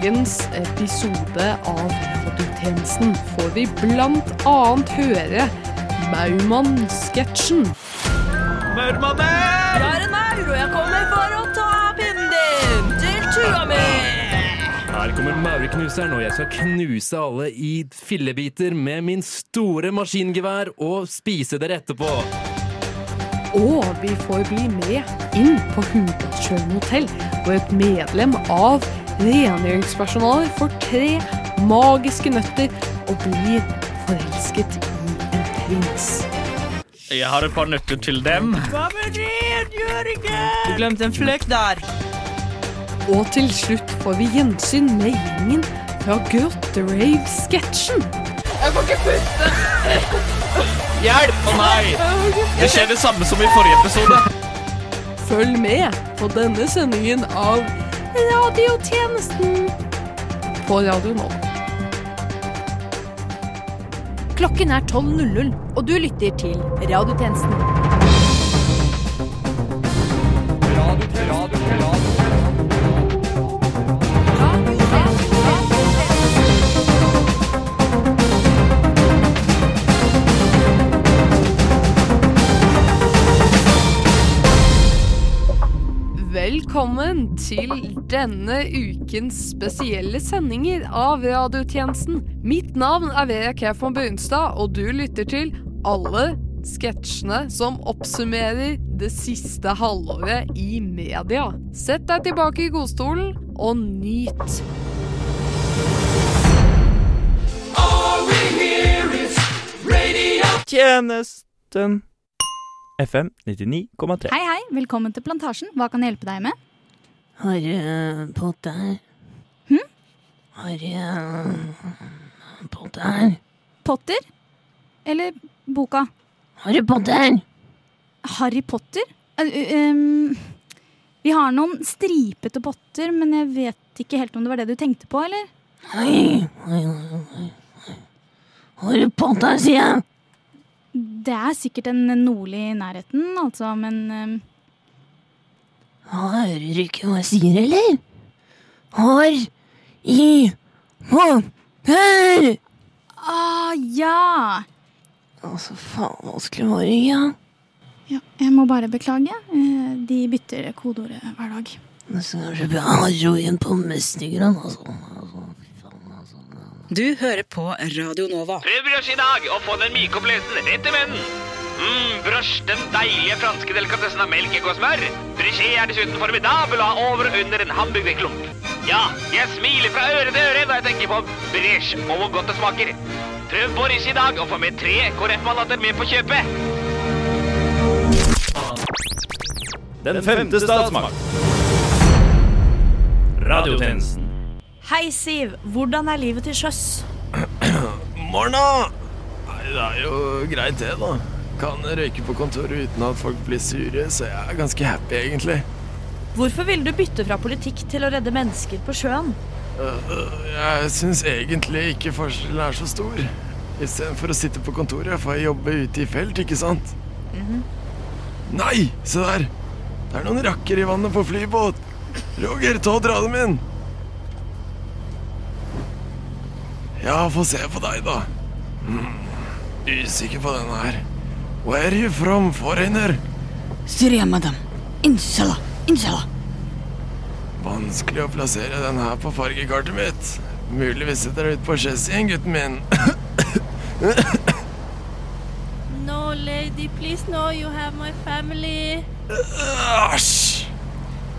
dagens episode av Radiotjenesten får vi annet høre Maumann-sketsjen. Maurmannen! Jeg er en maur, og jeg kommer for å ta pinnen din til tua mi! Her kommer maurknuseren, og jeg skal knuse alle i fillebiter med min store maskingevær og spise dere etterpå. Og vi får bli med inn på Hurdalssjøen hotell, hvor et medlem av rengjøringspersonalet får tre magiske nøtter og blir forelsket i en prins. Jeg har et par nøtter til dem. Hva med det, Jørgen? Du glemte en fløk der. Og til slutt får vi gjensyn med gjengen fra Grotterave-sketsjen. Jeg får ikke puste! Hjelp! Å nei! Det skjer det samme som i forrige episode. Følg med på denne sendingen av Radiotjenesten på Radio Nova. Klokken er 12.00, og du lytter til Radiotjenesten. Velkommen til denne ukens spesielle sendinger av Radiotjenesten. Mitt navn er Vera K. von Brunstad, og du lytter til alle sketsjene som oppsummerer det siste halvåret i media. Sett deg tilbake i godstolen og nyt. Tjenesten. FM 99,3. Hei, hei, velkommen til Plantasjen. Hva kan jeg hjelpe deg med? Harry Potter. Hm? Harry Potter. Potter? Eller boka? Harry Potter! Harry Potter? Uh, um, vi har noen stripete potter, men jeg vet ikke helt om det var det du tenkte på, eller? Nei, nei, nei. Harry Potter, sier jeg! Det er sikkert en nordlig i nærheten, altså, men um... Hører du ikke hva jeg sier, eller? Har i Potter! Ah, ja! Altså, faen vanskelig var det ikke? ja! Jeg må bare beklage. Eh, De bytter kodeordet hver dag. Det skal kanskje bli heroin på Møstigran, altså. altså. Du hører på Radio Nova. Prøv brødskive i dag og få den myke opplevelsen rett i munnen. Mm, brøsj, den deilige franske delikatessen av melk, egg og smør. Brichet er dessuten formidabel og har over og under en hamburgerklump. Ja, jeg smiler fra øre til øre når jeg tenker på brèche og hvor godt det smaker. Prøv Boris i dag og få med tre KrF-mandater med på kjøpet. Den femte statsmakt. Radiotjenesten. Hei, Siv. Hvordan er livet til sjøs? Morna! Nei, det er jo greit det, da. Kan røyke på kontoret uten at folk blir sure, så jeg er ganske happy, egentlig. Hvorfor ville du bytte fra politikk til å redde mennesker på sjøen? Øh, Jeg syns egentlig ikke forskjellen er så stor. Istedenfor å sitte på kontoret får jeg jobbe ute i felt, ikke sant? Nei, se der! Det er noen rakker i vannet på flybåt. Roger, ta og dra dem inn. Ja, få se på deg, da. Mm, usikker på denne her. Where are you from, foreigner? Syria, madam. Inshallah, inshallah. Vanskelig å plassere den her på fargekartet mitt. Mulig vi setter ut på chassisen, gutten min. No, lady, please, no, you have my family. Æsj!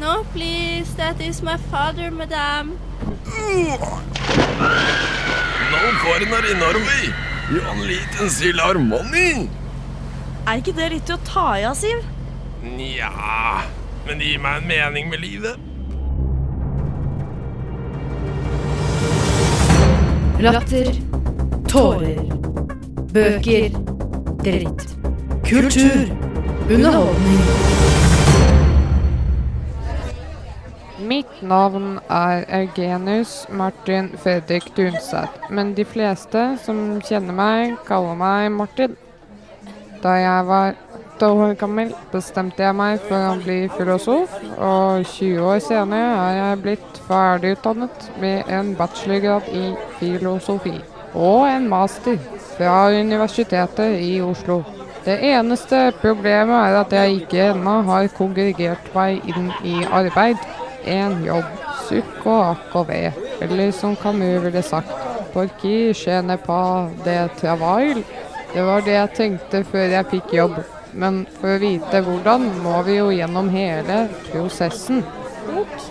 No, please, that is my father, madam. No foreigner i Norway. You only steal our money. Er ikke det litt til å ta i av, Siv? Nja, men det gir meg en mening med livet. Latter, tårer, bøker, dritt. Kultur, underholdning. Mitt navn er Eugenius Martin Fredrik Dunseth, men de fleste som kjenner meg, kaller meg Martin. Da jeg var tolv år gammel bestemte jeg meg for å bli filosof, og 20 år senere er jeg blitt ferdigutdannet med en bachelorgrad i filosofi. Og en master fra Universitetet i Oslo. Det eneste problemet er at jeg ikke ennå har kongregert meg inn i arbeid. En jobb. Sukk og akk og ve. Eller som Camus ville sagt, porki skjene pas de travail. Det var det jeg tenkte før jeg fikk jobb. Men for å vite hvordan, må vi jo gjennom hele prosessen. OK.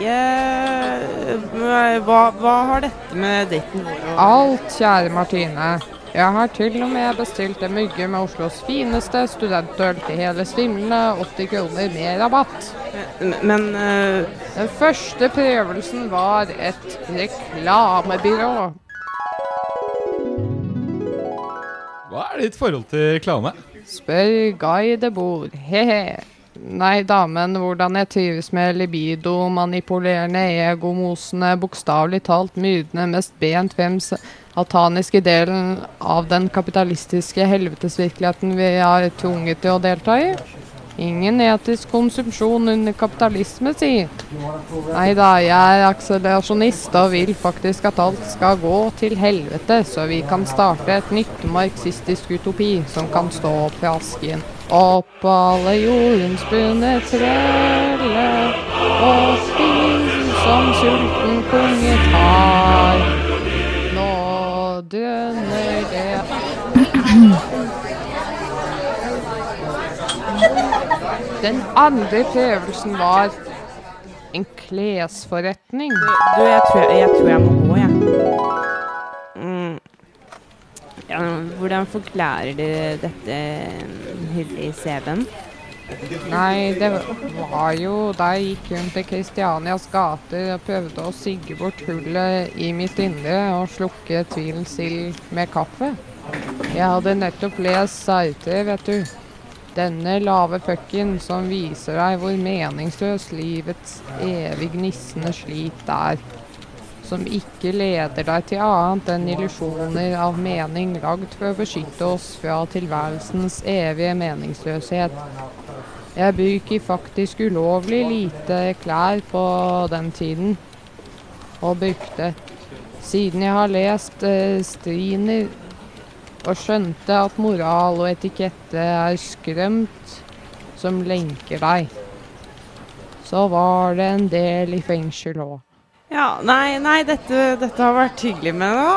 Eh, hva, hva har dette med daten å Alt, kjære Martine. Jeg har til og med bestilt en mygge med Oslos fineste studentøl til hele svimlende 80 kroner med rabatt. Men uh... Den første prøvelsen var et reklamebyrå. Hva er ditt forhold til reklame? Spør guidebord, de He-he. Nei, damen, hvordan jeg trives med libido, manipulerende, egomosene, bokstavelig talt myrdende, mest bent frem sataniske delen av den kapitalistiske helvetesvirkeligheten vi er tvunget til å delta i. Ingen etisk konsumsjon under kapitalisme, si. Nei da, jeg er akselerasjonist og vil faktisk at alt skal gå til helvete, så vi kan starte et nytt marxistisk utopi som kan stå opp fra asken. Opp alle jordens bunne trelle, og spis som sulten konge tar. Den andre prøvelsen var en klesforretning. Du, jeg tror jeg, jeg, tror jeg må gå, jeg. Mm. Ja, hvordan forklarer du dette hullet i CV-en? Nei, det var jo da jeg gikk rundt i Kristianias gater og prøvde å sigge bort hullet i mitt indre og slukke tvilens ild med kaffe. Jeg hadde nettopp lest Sartre, vet du. Denne lave pucken som viser deg hvor meningsløs livets evig gnissende slit er. Som ikke leder deg til annet enn illusjoner av mening lagd for å beskytte oss fra tilværelsens evige meningsløshet. Jeg bruker faktisk ulovlig lite klær på den tiden. Og brukte. Siden jeg har lest eh, Striner og skjønte at moral og etikette er skrømt som lenker deg. Så var det en del i fengsel òg. Ja, nei, nei, dette, dette har vært hyggelig, men å,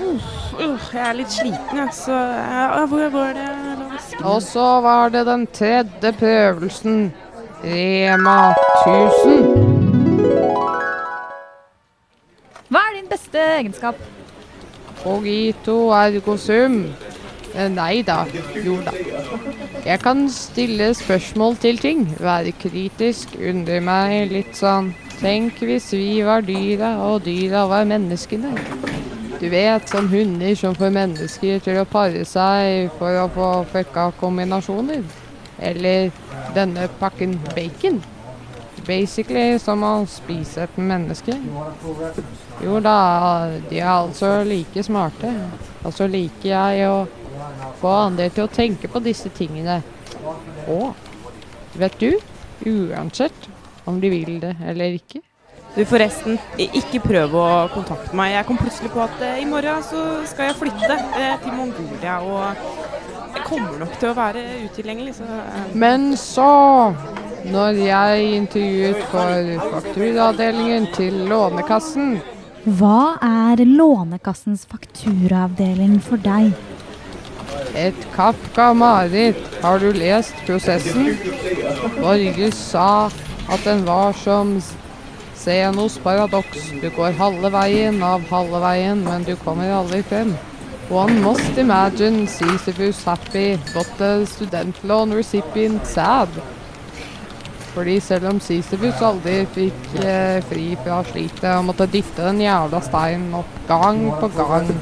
uh, uh, jeg er litt sliten, jeg, så uh, Hvor var det? Og så var det den tredje prøvelsen. Rema 1000. Hva er din beste egenskap? Cogito ergo sum. Eh, Nei da. Jo da. Jeg kan stille spørsmål til ting. Være kritisk. Undre meg litt sånn. Tenk hvis vi var dyra, og dyra var menneskene. Du vet, som hunder som får mennesker til å pare seg for å få fucka kombinasjoner. Eller denne pakken bacon. Basically som å spise et menneske. Jo da, de er altså like smarte. Og så liker jeg å få andre til å tenke på disse tingene. Og vet du, uansett om de vil det eller ikke. Du, forresten, ikke prøv å kontakte meg. Jeg kom plutselig på at eh, i morgen så skal jeg flytte eh, til Mongolia, og jeg kommer nok til å være utilgjengelig, så eh, Men så, når jeg intervjuet for fakturaavdelingen til Lånekassen, Hva er Lånekassens fakturaavdeling for deg? Et Kafka-mareritt. Har du lest prosessen? Borge sa at den var som Zenos paradoks. Du går halve veien av halve veien, men du kommer aldri frem. One must imagine Sisyphus happy, but the student loan recipient sad. Fordi selv om Sisyfus aldri fikk eh, fri fra slitet og måtte dytte den jævla steinen opp gang på gang,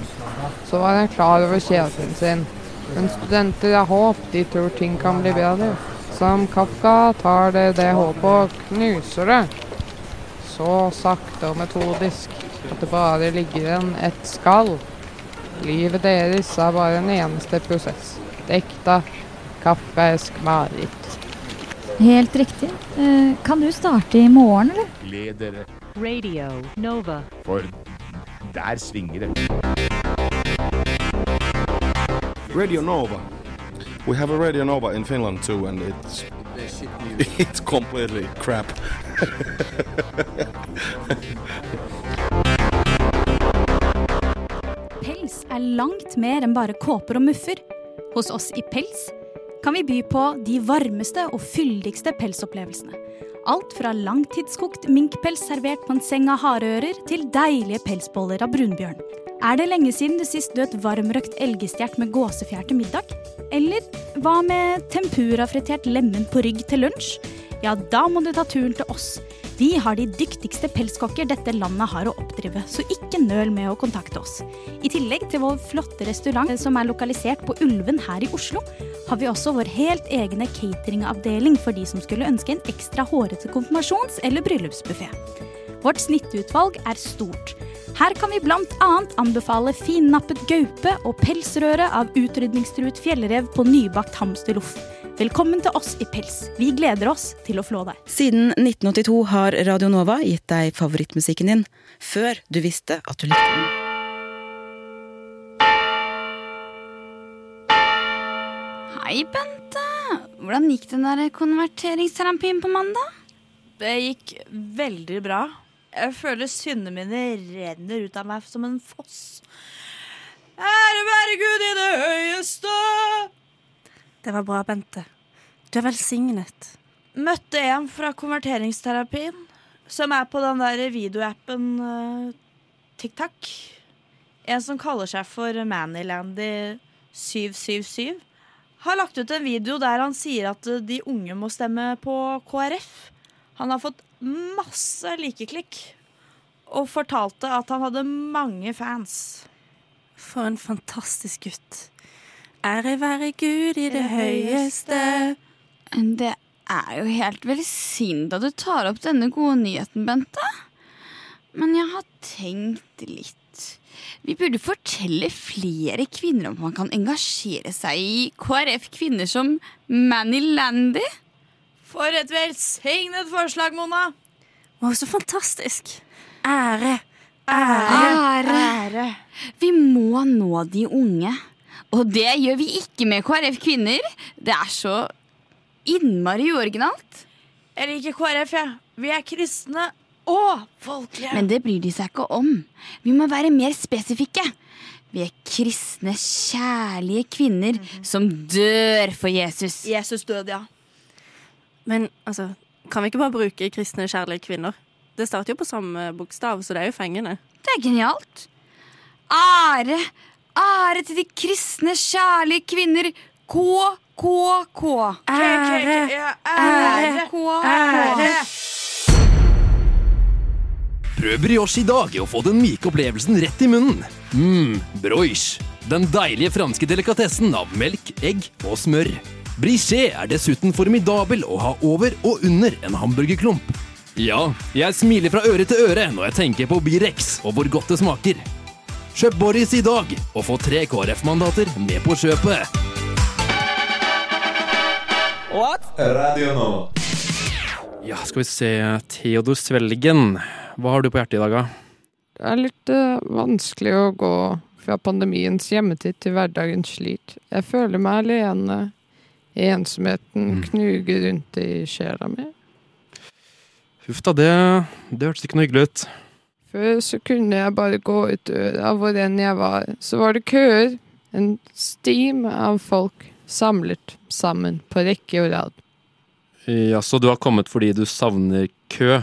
så var han klar over kjeden sin. Men studenter har håp, de tror ting kan bli bedre. Som Kafka tar det det håpet og knuser det. Så sakte og metodisk at det bare ligger igjen et skall. Livet deres er bare en eneste prosess. Dekta kafkaesk mareritt. Helt riktig. Eh, kan du starte i morgen, eller? Gled dere, Radio Nova. for der svinger det. Radio Nova. We have a Radio Nova in Finland too, and it's it's completely crap. Pels er langt mer enn bare kåper og muffer. Hos oss i Pels kan vi by på de varmeste og fyldigste pelsopplevelsene. Alt fra langtidskokt minkpels servert på en seng av hareører, til deilige pelsboller av brunbjørn. Er det lenge siden du sist døt varmrøkt elgstjert med gåsefjær til middag? Eller hva med tempura-fritert lemen på rygg til lunsj? Ja, da må du ta turen til oss. Vi har de dyktigste pelskokker dette landet har å oppdrive, så ikke nøl med å kontakte oss. I tillegg til vår flotte restaurant som er lokalisert på Ulven her i Oslo, har vi også vår helt egne cateringavdeling for de som skulle ønske en ekstra hårete konfirmasjons- eller bryllupsbuffé. Vårt snittutvalg er stort. Her kan vi annet anbefale finnappet gaupe og pelsrøre av utrydningstruet fjellrev på nybakt hamsterloff. Velkommen til oss i Pels. Vi gleder oss til å flå deg. Siden 1982 har Radio Nova gitt deg favorittmusikken din før du visste at du likte den. Hei, Bente. Hvordan gikk den der konverteringsterapien på mandag? Det gikk veldig bra. Jeg føler syndene mine renner ut av meg som en foss. Ære være Gud i det høyeste! Det var bra, Bente. Du er velsignet. Møtte en fra konverteringsterapien, som er på den der videoappen uh, TikTok. En som kaller seg for Manilandy777. Har lagt ut en video der han sier at de unge må stemme på KrF. Han har fått masse likeklikk. Og fortalte at han hadde mange fans. For en fantastisk gutt. Ære være Gud i det høyeste. Det er jo helt velsignet at du tar opp denne gode nyheten, Bente. Men jeg har tenkt litt. Vi burde fortelle flere kvinner om man kan engasjere seg i KrF Kvinner som Manny Landy. For et velsignet forslag, Mona. Wow, så fantastisk. Ære. Ære. Ære. Vi må nå de unge. Og det gjør vi ikke med KrF Kvinner. Det er så innmari uoriginalt. Jeg liker KrF, jeg. Vi er kristne og folkelige. Men det bryr de seg ikke om. Vi må være mer spesifikke. Vi er kristne, kjærlige kvinner som dør for Jesus. Jesus døde, ja. Men altså, kan vi ikke bare bruke kristne, kjærlige kvinner? Det starter jo på samme bokstav, så det er jo fengende. Det er genialt. Ære, ære til de kristne, kjærlige kvinner. K, K, K. Ære, ære, ære. Prøv brioche i dag og få den myke opplevelsen rett i munnen. Mmm, broiche. Den deilige franske delikatessen av melk, egg og smør. Brichet er dessuten formidabel å ha over og under en hamburgerklump. Ja, jeg smiler fra øre til øre når jeg tenker på Birex og hvor godt det smaker. Kjøp Boris i dag og få tre KrF-mandater med på kjøpet. What? Radio nå. Ja, skal vi se. Theodor Svelgen, hva har du på hjertet i dag, da? Det er litt uh, vanskelig å gå fra pandemiens hjemmetid til hverdagens slik. Jeg føler meg alene. Ensomheten knuger rundt i sjela mi. Huff da, det, det hørtes ikke noe hyggelig ut. Før så kunne jeg bare gå ut døra hvor enn jeg var. Så var det køer. En stim av folk samlet sammen på rekke og rad. Ja, Så du har kommet fordi du savner kø?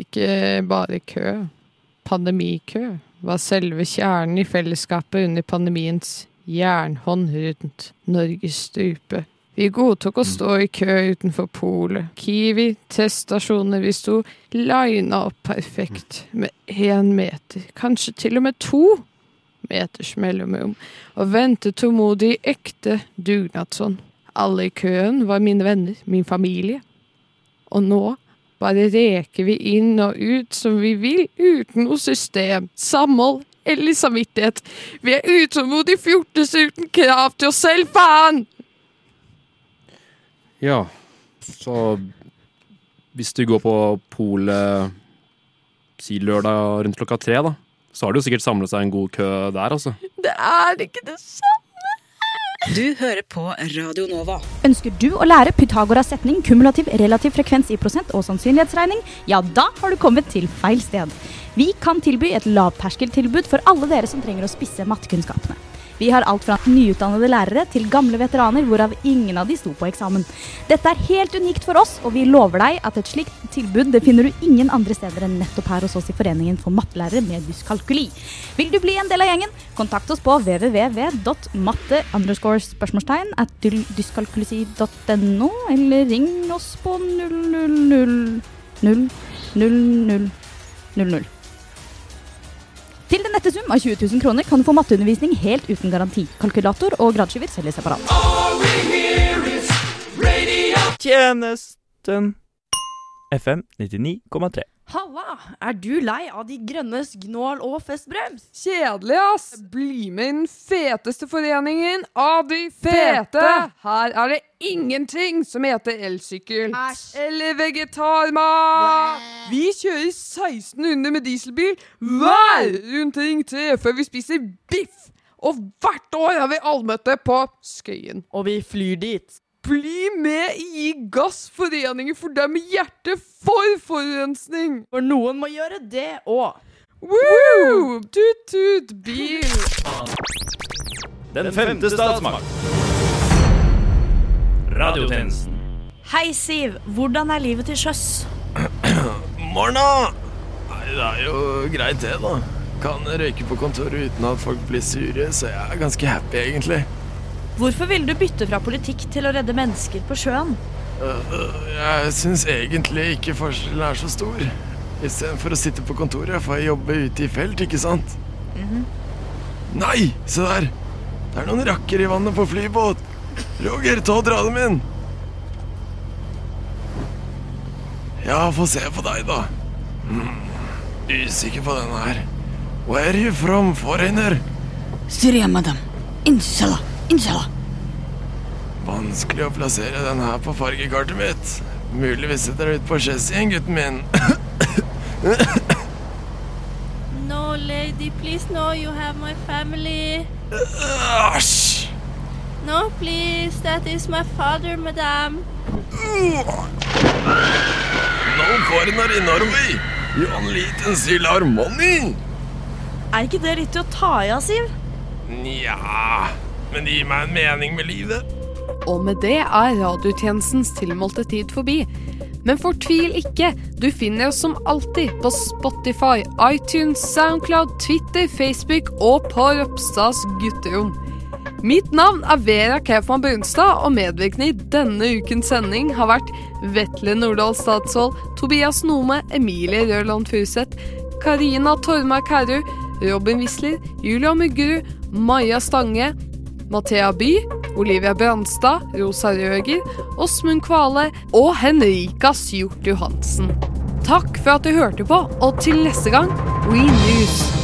Ikke bare kø. Pandemikø var selve kjernen i fellesskapet under pandemiens jernhånd rundt Norges strupe. Vi godtok å stå i kø utenfor polet, Kiwi, teststasjoner. Vi sto lina opp perfekt, med én meter, kanskje til og med to meters mellomrom, og ventet tålmodig i ekte dugnadsånd. Alle i køen var mine venner, min familie. Og nå bare reker vi inn og ut som vi vil, uten noe system, samhold eller samvittighet. Vi er utålmodige fjortiser uten krav til oss selv, faen! Ja, så hvis du går på polet si lørdag rundt klokka tre, da, så har det jo sikkert samlet seg en god kø der, altså. Det er ikke det samme. Du hører på Radio Nova. Ønsker du å lære Pythagoras setning, kumulativ relativ frekvens i prosent og sannsynlighetsregning? Ja, da har du kommet til feil sted. Vi kan tilby et lavterskeltilbud for alle dere som trenger å spisse mattekunnskapene. Vi har alt fra nyutdannede lærere til gamle veteraner, hvorav ingen av de sto på eksamen. Dette er helt unikt for oss, og vi lover deg at et slikt tilbud det finner du ingen andre steder enn nettopp her hos oss i Foreningen for mattelærere med dyskalkuli. Vil du bli en del av gjengen, kontakt oss på www.matte spørsmålstegn at dyskalkulisi.no, eller ring oss på 000 000 00. Til den nette sum av 20 000 kroner kan du få matteundervisning helt uten garanti. Kalkulator og gradskyver selges separat. Tjenesten FM 99,3. Halla! Er du lei av de grønnes gnål og festbrems? Kjedelig, ass! Bli med i den feteste foreningen av de fete! Her er det ingenting som heter elsykkel. Eller vegetarmat! Vi kjører 1600 med dieselbil hver rundt Ring 3 før vi spiser biff! Og hvert år har vi allmøte på Skøyen. Og vi flyr dit. Bli med i Gi gass foreninger for deg med hjerte for forurensning. For noen må gjøre det òg. Woo! Tut-tut, bil. Den femte statsmakt. Radiotjenesten. Hei, Siv. Hvordan er livet til sjøs? Morna! Nei, det er jo greit det, da. Kan røyke på kontoret uten at folk blir sure, så jeg er ganske happy, egentlig. Hvorfor ville du bytte fra politikk til å redde mennesker på sjøen? Jeg syns egentlig ikke forskjellen er så stor. Istedenfor å sitte på kontoret får jeg jobbe ute i felt, ikke sant? Nei, se der! Det er noen rakker i vannet på flybåt. Roger, ta og dra dem inn. Ja, få se på deg, da. Mm. usikker på denne her. Where are you from, foreigner? Syria, madam. Inshallah. Inshallah. Vanskelig å plassere den her på fargekartet mitt. Muligvis vi setter ut på chassisen, gutten min. No, lady, please, no, you have my family. Æsj! No, please, that is my father, madam. No foreigner in Norway. You only still our money. Er ikke det litt å ta i av, Siv? Nja, men det gir meg en mening med livet. Og med det er radiotjenestens tilmålte tid forbi. Men fortvil ikke, du finner oss som alltid på Spotify, iTunes, Soundcloud, Twitter, Facebook og på Ropstads gutterom. Mitt navn er Vera Kaufmann Brunstad, og medvirkende i denne ukens sending har vært Vetle Nordahl Statsvold, Tobias Nome, Emilie Rørland Furuseth, Karina Tormark Herru, Robin Wisler, Julia Muggerud, Maja Stange, Mathea By, Olivia Brandstad, Rosa Røger, Åsmund Kvale og Henrika Sjort Johansen. Takk for at du hørte på, og til neste gang, We News!